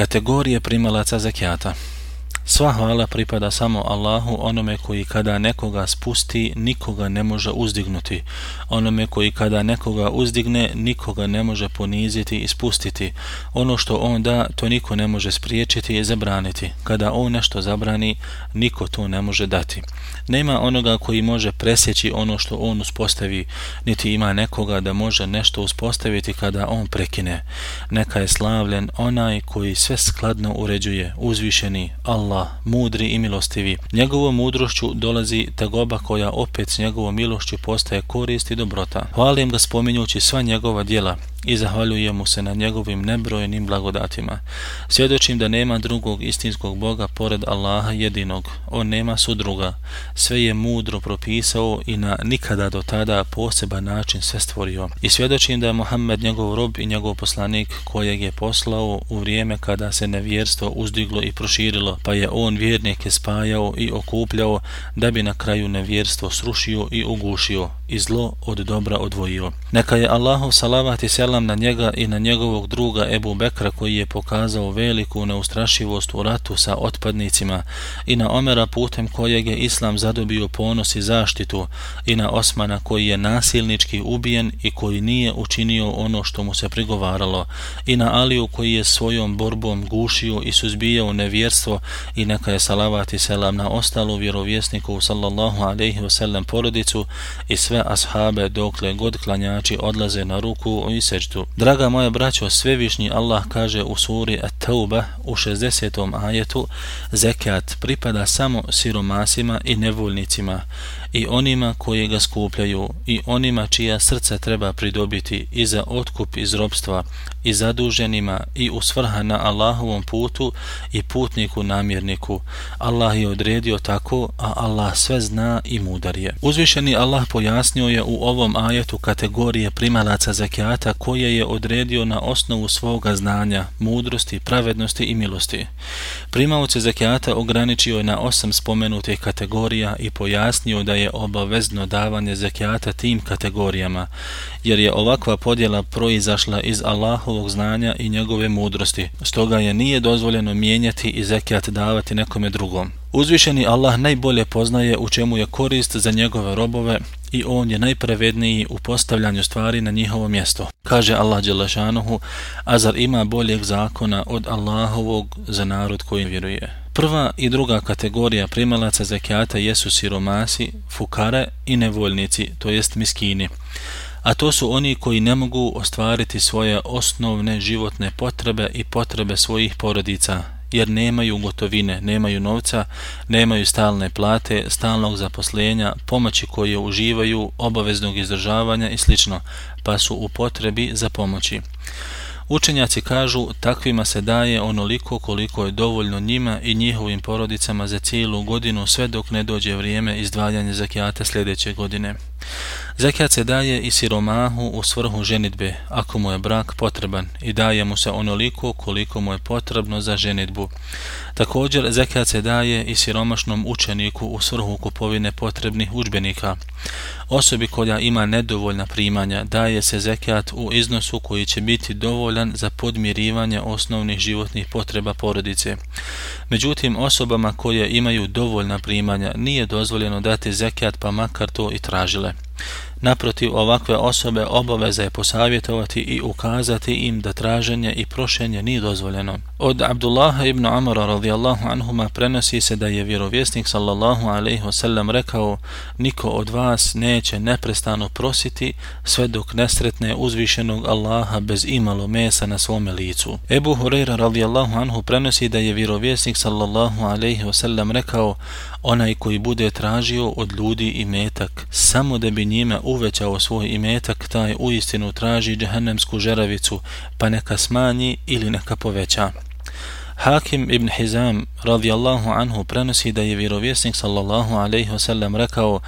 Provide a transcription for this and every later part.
Kategorije primalaca zakijata Sva hvala pripada samo Allahu, onome koji kada nekoga spusti, nikoga ne može uzdignuti. Onome koji kada nekoga uzdigne, nikoga ne može poniziti i spustiti. Ono što on da, to niko ne može spriječiti i zabraniti. Kada on nešto zabrani, niko to ne može dati. Nema onoga koji može presjeći ono što on uspostavi, niti ima nekoga da može nešto uspostaviti kada on prekine. Neka je slavljen onaj koji sve skladno uređuje, uzvišeni Allah, mudri i milostivi. Njegovom mudrošću dolazi tegoba koja opet s njegovom milošću postaje korist i dobrota. Hvalim ga spominjući sva njegova dijela, i zahvaljujem mu se na njegovim nebrojenim blagodatima. Svjedočim da nema drugog istinskog Boga pored Allaha jedinog. On nema sudruga. Sve je mudro propisao i na nikada do tada poseban način sve stvorio. I svjedočim da je Muhammed njegov rob i njegov poslanik kojeg je poslao u vrijeme kada se nevjerstvo uzdiglo i proširilo, pa je on vjernike spajao i okupljao da bi na kraju nevjerstvo srušio i ugušio i zlo od dobra odvojio. Neka je Allahov salavat i selam na njega i na njegovog druga Ebu Bekra koji je pokazao veliku neustrašivost u ratu sa otpadnicima i na Omera putem kojeg je Islam zadobio ponos i zaštitu i na Osmana koji je nasilnički ubijen i koji nije učinio ono što mu se prigovaralo i na Aliju koji je svojom borbom gušio i suzbijao nevjerstvo i neka je salavat i selam na ostalu vjerovjesniku sallallahu alaihi wasallam porodicu i sve ashabe dokle god klanjači odlaze na ruku i se. Draga moja braćo, svevišnji Allah kaže u suri At-Tauba u 60. ajetu Zekat pripada samo siromasima i nevoljnicima i onima koji ga skupljaju i onima čija srca treba pridobiti i za otkup iz robstva i zaduženima i u svrha na Allahovom putu i putniku namjerniku. Allah je odredio tako, a Allah sve zna i mudar je. Uzvišeni Allah pojasnio je u ovom ajetu kategorije primalaca zakijata koje je odredio na osnovu svoga znanja, mudrosti, pravednosti i milosti. Primalce zakijata ograničio je na osam spomenutih kategorija i pojasnio da je obavezno davanje zekijata tim kategorijama, jer je ovakva podjela proizašla iz Allahovog znanja i njegove mudrosti, stoga je nije dozvoljeno mijenjati i zekijat davati nekome drugom. Uzvišeni Allah najbolje poznaje u čemu je korist za njegove robove i on je najpravedniji u postavljanju stvari na njihovo mjesto. Kaže Allah Đelešanuhu, a zar ima boljeg zakona od Allahovog za narod koji vjeruje? Prva i druga kategorija primalaca zekijata jesu siromasi, fukare i nevoljnici, to jest miskini. A to su oni koji ne mogu ostvariti svoje osnovne životne potrebe i potrebe svojih porodica, jer nemaju gotovine, nemaju novca, nemaju stalne plate, stalnog zaposlenja, pomoći koje uživaju, obaveznog izdržavanja i sl. pa su u potrebi za pomoći. Učenjaci kažu takvima se daje onoliko koliko je dovoljno njima i njihovim porodicama za cijelu godinu sve dok ne dođe vrijeme izdvajanja zakijata sljedeće godine. Zekat se daje i siromahu u svrhu ženitbe, ako mu je brak potreban, i daje mu se onoliko koliko mu je potrebno za ženitbu. Također, zekat se daje i siromašnom učeniku u svrhu kupovine potrebnih učbenika. Osobi koja ima nedovoljna primanja daje se zekat u iznosu koji će biti dovoljan za podmirivanje osnovnih životnih potreba porodice. Međutim, osobama koje imaju dovoljna primanja nije dozvoljeno dati zekat pa makar to i tražile. Naprotiv, ovakve osobe obaveza je posavjetovati i ukazati im da traženje i prošenje nije dozvoljeno. Od Abdullaha ibn Amara radijallahu anhuma prenosi se da je vjerovjesnik sallallahu alaihi wasallam rekao niko od vas neće neprestano prositi sve dok nesretne uzvišenog Allaha bez imalo mesa na svome licu. Ebu Hureyra radijallahu anhu prenosi da je vjerovjesnik sallallahu alaihi wasallam rekao onaj koji bude tražio od ljudi i metak samo da bi njime uvećao svoj imetak, taj u istinu traži džehennemsku žeravicu, pa neka smanji ili neka poveća. Hakim ibn Hizam radijallahu anhu prenosi da je vjerovjesnik sallallahu alaihi wasallam rekao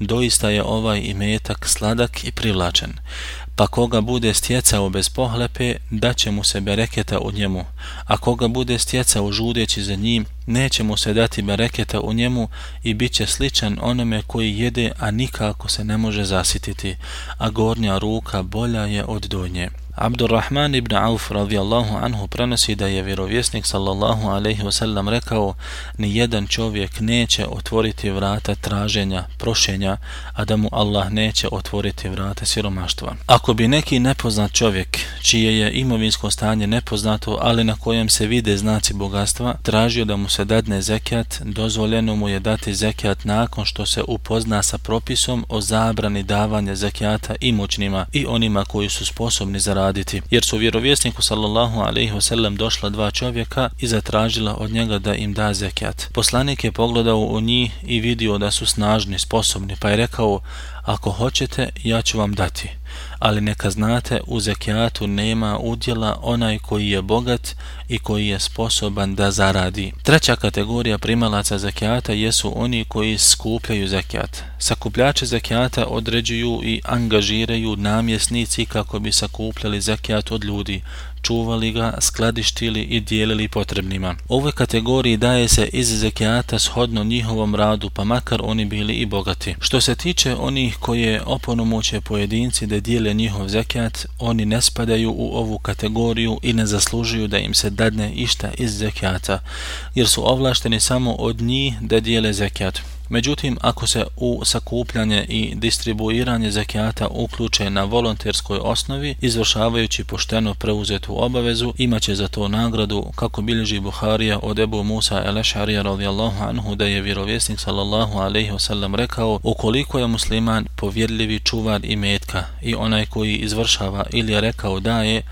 doista je ovaj imetak sladak i privlačen pa koga bude stjecao bez pohlepe, daće mu se bereketa u njemu, a koga bude stjecao žudeći za njim, neće mu se dati bereketa u njemu i bit će sličan onome koji jede, a nikako se ne može zasititi, a gornja ruka bolja je od donje. Abdurrahman ibn Auf radijallahu anhu prenosi da je vjerovjesnik sallallahu alaihi wasallam rekao ni jedan čovjek neće otvoriti vrata traženja, prošenja, a da mu Allah neće otvoriti vrata siromaštva. Ako bi neki nepoznat čovjek, čije je imovinsko stanje nepoznato, ali na kojem se vide znaci bogatstva, tražio da mu se dadne zekijat, dozvoljeno mu je dati zekijat nakon što se upozna sa propisom o zabrani davanja zekijata imućnima i onima koji su sposobni zaraditi. Jer su vjerovjesniku sallallahu alaihi wasallam došla dva čovjeka i zatražila od njega da im da zekijat. Poslanik je pogledao u njih i vidio da su snažni, sposobni, pa je rekao, ako hoćete, ja ću vam dati ali neka znate u zekijatu nema udjela onaj koji je bogat i koji je sposoban da zaradi. Treća kategorija primalaca zekijata jesu oni koji skupljaju zekijat. Sakupljače zekijata određuju i angažiraju namjesnici kako bi sakupljali zekijat od ljudi, čuvali ga, skladištili i dijelili potrebnima. Ove kategoriji daje se iz zekijata shodno njihovom radu, pa makar oni bili i bogati. Što se tiče onih koje oponomoće pojedinci da dijele njihov zekijat, oni ne spadaju u ovu kategoriju i ne zaslužuju da im se dadne išta iz zekijata, jer su ovlašteni samo od njih da dijele zekijat. Međutim, ako se u sakupljanje i distribuiranje zekijata uključe na volonterskoj osnovi, izvršavajući pošteno preuzetu obavezu, imaće za to nagradu, kako bilježi Buharija od Ebu Musa el-Ešarija radijallahu anhu, da je vjerovjesnik sallallahu alaihi wasallam rekao, ukoliko je musliman povjedljivi čuvar i metka i onaj koji izvršava ili je rekao daje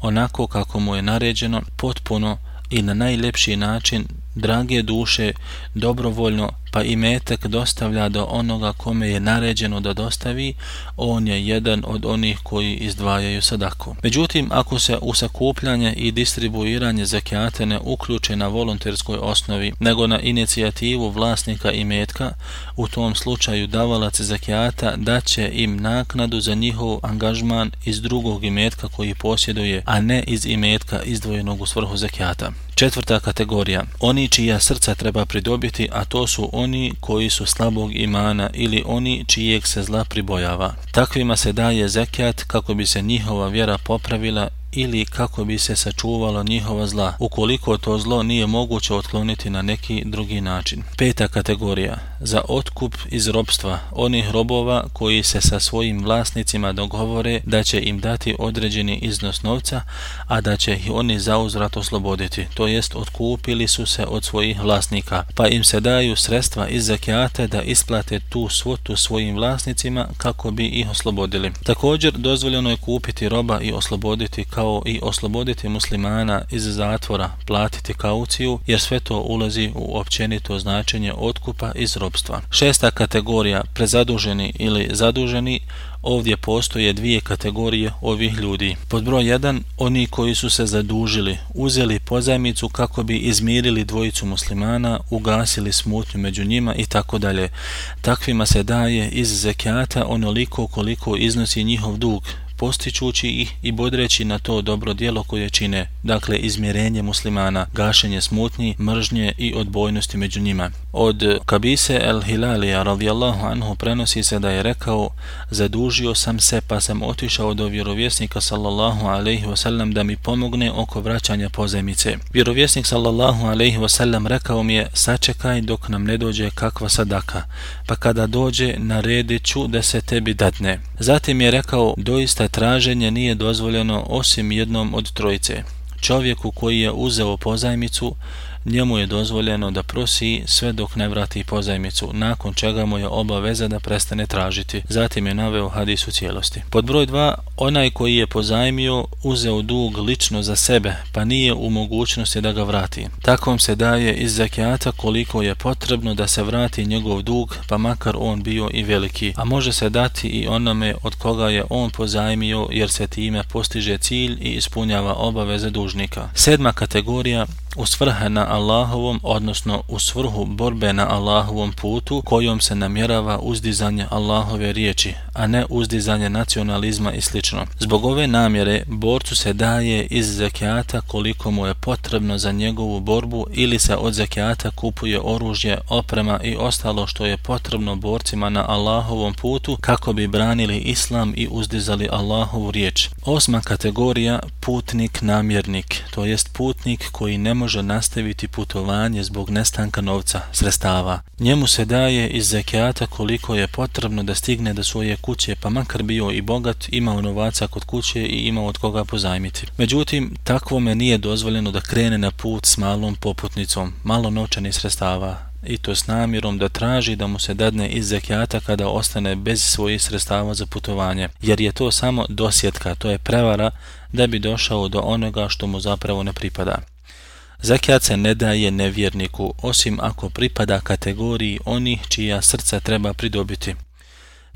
onako kako mu je naređeno, potpuno i na najlepši način drage duše dobrovoljno pa i metak dostavlja do onoga kome je naređeno da dostavi, on je jedan od onih koji izdvajaju sadaku. Međutim, ako se u sakupljanje i distribuiranje zakijate ne uključe na volonterskoj osnovi, nego na inicijativu vlasnika i metka, u tom slučaju davalac zakijata daće im naknadu za njihov angažman iz drugog imetka koji posjeduje, a ne iz imetka izdvojenog u svrhu zakijata. Četvrta kategorija. Oni čija srca treba pridobiti, a to su oni koji su slabog imana ili oni čijeg se zla pribojava. Takvima se daje zekijat kako bi se njihova vjera popravila ili kako bi se sačuvalo njihova zla, ukoliko to zlo nije moguće otkloniti na neki drugi način. Peta kategorija. Za otkup iz robstva onih robova koji se sa svojim vlasnicima dogovore da će im dati određeni iznos novca, a da će ih oni zauzrat osloboditi, to jest otkupili su se od svojih vlasnika, pa im se daju sredstva iz zakijate da isplate tu svotu svojim vlasnicima kako bi ih oslobodili. Također dozvoljeno je kupiti roba i osloboditi kao i osloboditi muslimana iz zatvora, platiti kauciju, jer sve to ulazi u općenito značenje otkupa iz robstva. Šesta kategorija, prezaduženi ili zaduženi, ovdje postoje dvije kategorije ovih ljudi. Pod broj 1, oni koji su se zadužili, uzeli pozajmicu kako bi izmirili dvojicu muslimana, ugasili smutnju među njima i tako dalje. Takvima se daje iz zekijata onoliko koliko iznosi njihov dug, postičući ih i bodreći na to dobro dijelo koje čine, dakle izmjerenje muslimana, gašenje smutnji, mržnje i odbojnosti među njima. Od Kabise el Hilalija radijallahu anhu prenosi se da je rekao zadužio sam se pa sam otišao do vjerovjesnika sallallahu alaihi wasallam da mi pomogne oko vraćanja pozemice. Vjerovjesnik sallallahu alaihi wasallam rekao mi je sačekaj dok nam ne dođe kakva sadaka, pa kada dođe naredit ću da se tebi datne. Zatim je rekao doista traženje nije dozvoljeno osim jednom od trojice. Čovjeku koji je uzeo pozajmicu, njemu je dozvoljeno da prosi sve dok ne vrati pozajmicu, nakon čega mu je obaveza da prestane tražiti. Zatim je naveo hadis u cijelosti. Pod broj 2, onaj koji je pozajmio uzeo dug lično za sebe, pa nije u mogućnosti da ga vrati. Takvom se daje iz zakijata koliko je potrebno da se vrati njegov dug, pa makar on bio i veliki, a može se dati i onome od koga je on pozajmio jer se time postiže cilj i ispunjava obaveze dužnika. Sedma kategorija u svrhe na Allahovom, odnosno u svrhu borbe na Allahovom putu kojom se namjerava uzdizanje Allahove riječi, a ne uzdizanje nacionalizma i sl. Zbog ove namjere, borcu se daje iz zekijata koliko mu je potrebno za njegovu borbu ili se od zekijata kupuje oružje, oprema i ostalo što je potrebno borcima na Allahovom putu kako bi branili islam i uzdizali Allahovu riječ. Osma kategorija, putnik namjernik, to jest putnik koji ne može nastaviti putovanje zbog nestanka novca, sredstava. Njemu se daje iz zekijata koliko je potrebno da stigne do svoje kuće, pa makar bio i bogat, imao novaca kod kuće i imao od koga pozajmiti. Međutim, takvome nije dozvoljeno da krene na put s malom poputnicom, malo novčanih sredstava, i to s namjerom da traži da mu se dadne iz zekijata kada ostane bez svojih sredstava za putovanje, jer je to samo dosjetka, to je prevara da bi došao do onoga što mu zapravo ne pripada. Zekijat se ne daje nevjerniku, osim ako pripada kategoriji onih čija srca treba pridobiti.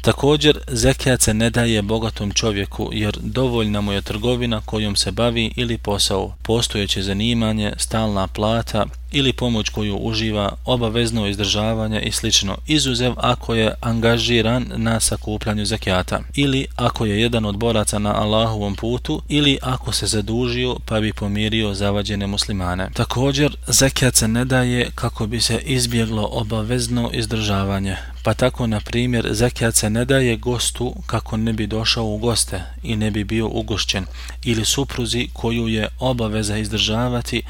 Također, zekijat se ne daje bogatom čovjeku, jer dovoljna mu je trgovina kojom se bavi ili posao, postojeće zanimanje, stalna plata ili pomoć koju uživa, obavezno izdržavanje i sl. izuzev ako je angažiran na sakupljanju zekijata ili ako je jedan od boraca na Allahovom putu ili ako se zadužio pa bi pomirio zavađene muslimane. Također, zekijat se ne daje kako bi se izbjeglo obavezno izdržavanje, pa tako na primjer zekijat se ne daje gostu kako ne bi došao u goste i ne bi bio ugošćen ili supruzi koju je obaveza izdržavati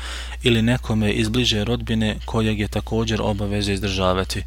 ili nekome iz bliže rodbine kojeg je također obaveza izdržavati.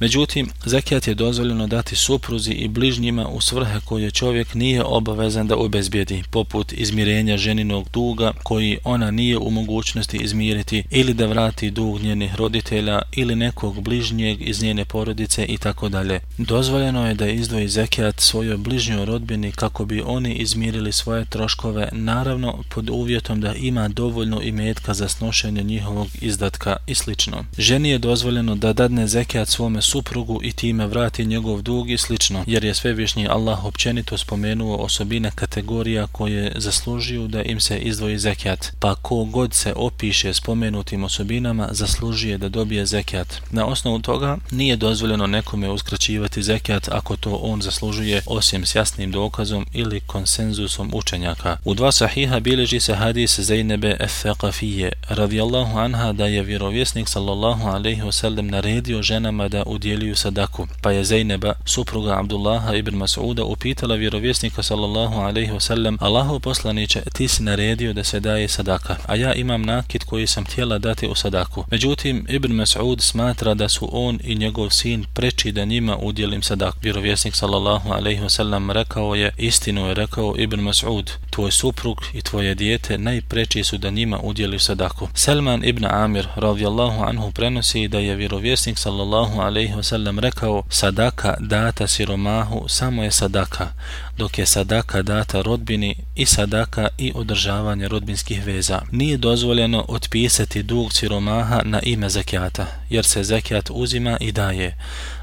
Međutim, zekijat je dozvoljeno dati supruzi i bližnjima u svrhe koje čovjek nije obavezan da obezbijedi, poput izmirenja ženinog duga koji ona nije u mogućnosti izmiriti ili da vrati dug njenih roditelja ili nekog bližnjeg iz njene porodice i tako dalje. Dozvoljeno je da izdvoji zekijat svojoj bližnjoj rodbini kako bi oni izmirili svoje troškove, naravno pod uvjetom da ima dovoljno imetka za snošenje njihovog izdatka i sl. Ženi je dozvoljeno da dadne zekijat svome suprugu i time vrati njegov dug i slično, jer je svevišnji Allah općenito spomenuo osobine kategorija koje zaslužuju da im se izdvoji zekijat, pa ko god se opiše spomenutim osobinama zaslužuje da dobije zekijat. Na osnovu toga nije dozvoljeno nekome uskraćivati zekijat ako to on zaslužuje osim s jasnim dokazom ili konsenzusom učenjaka. U dva sahiha bileži se hadis Zainebe Efeqafije radijallahu anha da je vjerovjesnik sallallahu alaihi wasallam naredio ženama da udjeljuju sadaku. Pa je Zeyneba, supruga Abdullaha ibn Mas'uda, upitala vjerovjesnika sallallahu alaihi wasallam Allahu poslaniće, ti si naredio da se daje sadaka, a ja imam nakit koji sam htjela dati u sadaku. Međutim, Ibn Mas'ud smatra da su on i njegov sin preči da njima udjelim sadaku. Vjerovjesnik sallallahu alaihi wasallam rekao je, istinu je rekao Ibn Mas'ud, tvoj suprug i tvoje dijete najpreči su da njima udjeliš sadaku. Selman ibn Amir radijallahu anhu prenosi da je vjerovjesnik sallallahu alaihi alaihi wasallam rekao sadaka data siromahu samo je sadaka, dok je sadaka data rodbini i sadaka i održavanje rodbinskih veza. Nije dozvoljeno otpisati dug siromaha na ime zekijata, jer se zekijat uzima i daje.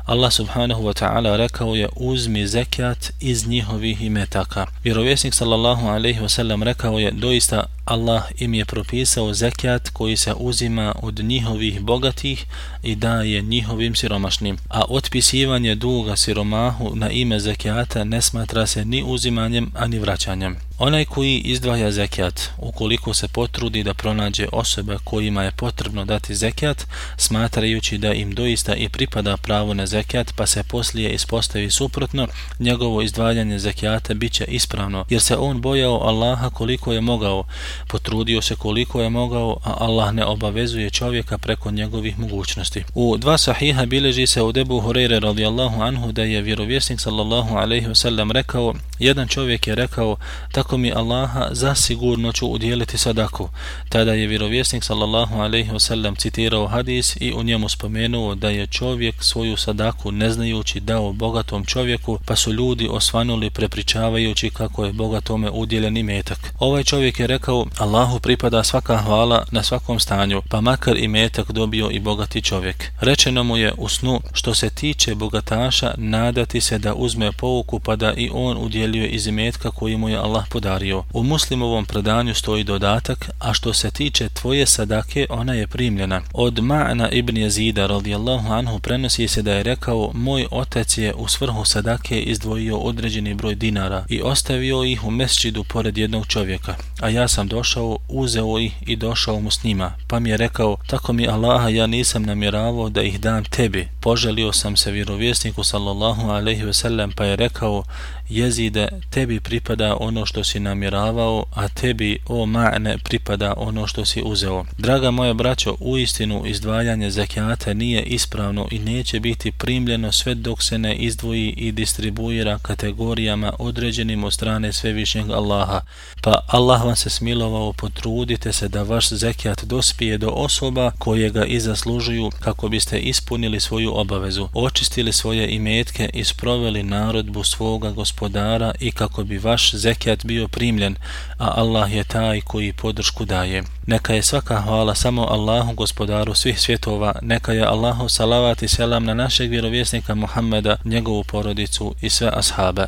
Allah subhanahu wa ta'ala rekao je uzmi zekat iz njihovih imetaka. Vjerovjesnik sallallahu alaihi wasallam rekao je doista Allah im je propisao zekat koji se uzima od njihovih bogatih i daje njihovim siromašnim. A otpisivanje duga siromahu na ime zekijata ne smatra se ni uzimanjem ani vraćanjem. Onaj koji izdvaja zekijat, ukoliko se potrudi da pronađe osobe kojima je potrebno dati zekijat, smatrajući da im doista i pripada pravo na zekijat, pa se poslije ispostavi suprotno, njegovo izdvajanje zekijata bit će ispravno, jer se on bojao Allaha koliko je mogao, potrudio se koliko je mogao, a Allah ne obavezuje čovjeka preko njegovih mogućnosti. U dva sahiha bileži se u debu Hureyre radijallahu anhu da je vjerovjesnik sallallahu alaihi wasallam rekao, jedan čovjek je rekao, tako mi Allaha zasigurno ću udjeliti sadaku. Tada je vjerovjesnik sallallahu alaihi wasallam citirao hadis i u njemu spomenuo da je čovjek svoju sadaku neznajući dao bogatom čovjeku, pa su ljudi osvanuli prepričavajući kako je bogatome udjeljen imetak. Ovaj čovjek je rekao, Allahu pripada svaka hvala na svakom stanju, pa makar i imetak dobio i bogati čovjek. Rečeno mu je u snu, što se tiče bogataša, nadati se da uzme pouku pa da i on udjeljuje iz imetka koji mu je Allah podario gospodario. U muslimovom predanju stoji dodatak, a što se tiče tvoje sadake, ona je primljena. Od Ma'na ibn Jezida radijallahu anhu prenosi se da je rekao, moj otac je u svrhu sadake izdvojio određeni broj dinara i ostavio ih u mesčidu pored jednog čovjeka, a ja sam došao, uzeo ih i došao mu s njima, pa mi je rekao, tako mi Allaha ja nisam namjeravao da ih dam tebi. Poželio sam se vjerovjesniku sallallahu alaihi ve sellem pa je rekao, jezide, tebi pripada ono što si namjeravao, a tebi, o ma'ne, pripada ono što si uzeo. Draga moja braćo, u istinu izdvajanje zekijata nije ispravno i neće biti primljeno sve dok se ne izdvoji i distribuira kategorijama određenim od strane svevišnjeg Allaha. Pa Allah vam se smilovao, potrudite se da vaš zekijat dospije do osoba koje ga i zaslužuju kako biste ispunili svoju obavezu, očistili svoje imetke i sproveli narodbu svoga gospodina gospodara i kako bi vaš zekijat bio primljen, a Allah je taj koji podršku daje. Neka je svaka hvala samo Allahu gospodaru svih svjetova, neka je Allahu salavat i selam na našeg vjerovjesnika Muhammeda, njegovu porodicu i sve ashabe.